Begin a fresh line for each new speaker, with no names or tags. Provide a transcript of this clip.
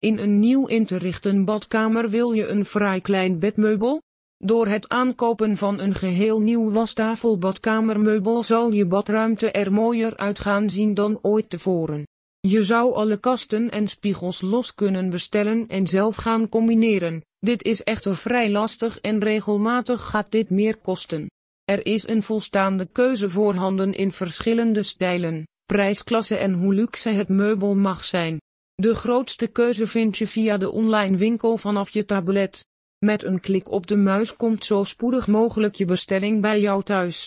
In een nieuw in te richten badkamer wil je een vrij klein bedmeubel? Door het aankopen van een geheel nieuw wastafel badkamermeubel zal je badruimte er mooier uit gaan zien dan ooit tevoren. Je zou alle kasten en spiegels los kunnen bestellen en zelf gaan combineren. Dit is echter vrij lastig en regelmatig gaat dit meer kosten. Er is een volstaande keuze voorhanden in verschillende stijlen, prijsklasse en hoe luxe het meubel mag zijn. De grootste keuze vind je via de online winkel vanaf je tablet. Met een klik op de muis komt zo spoedig mogelijk je bestelling bij jou thuis.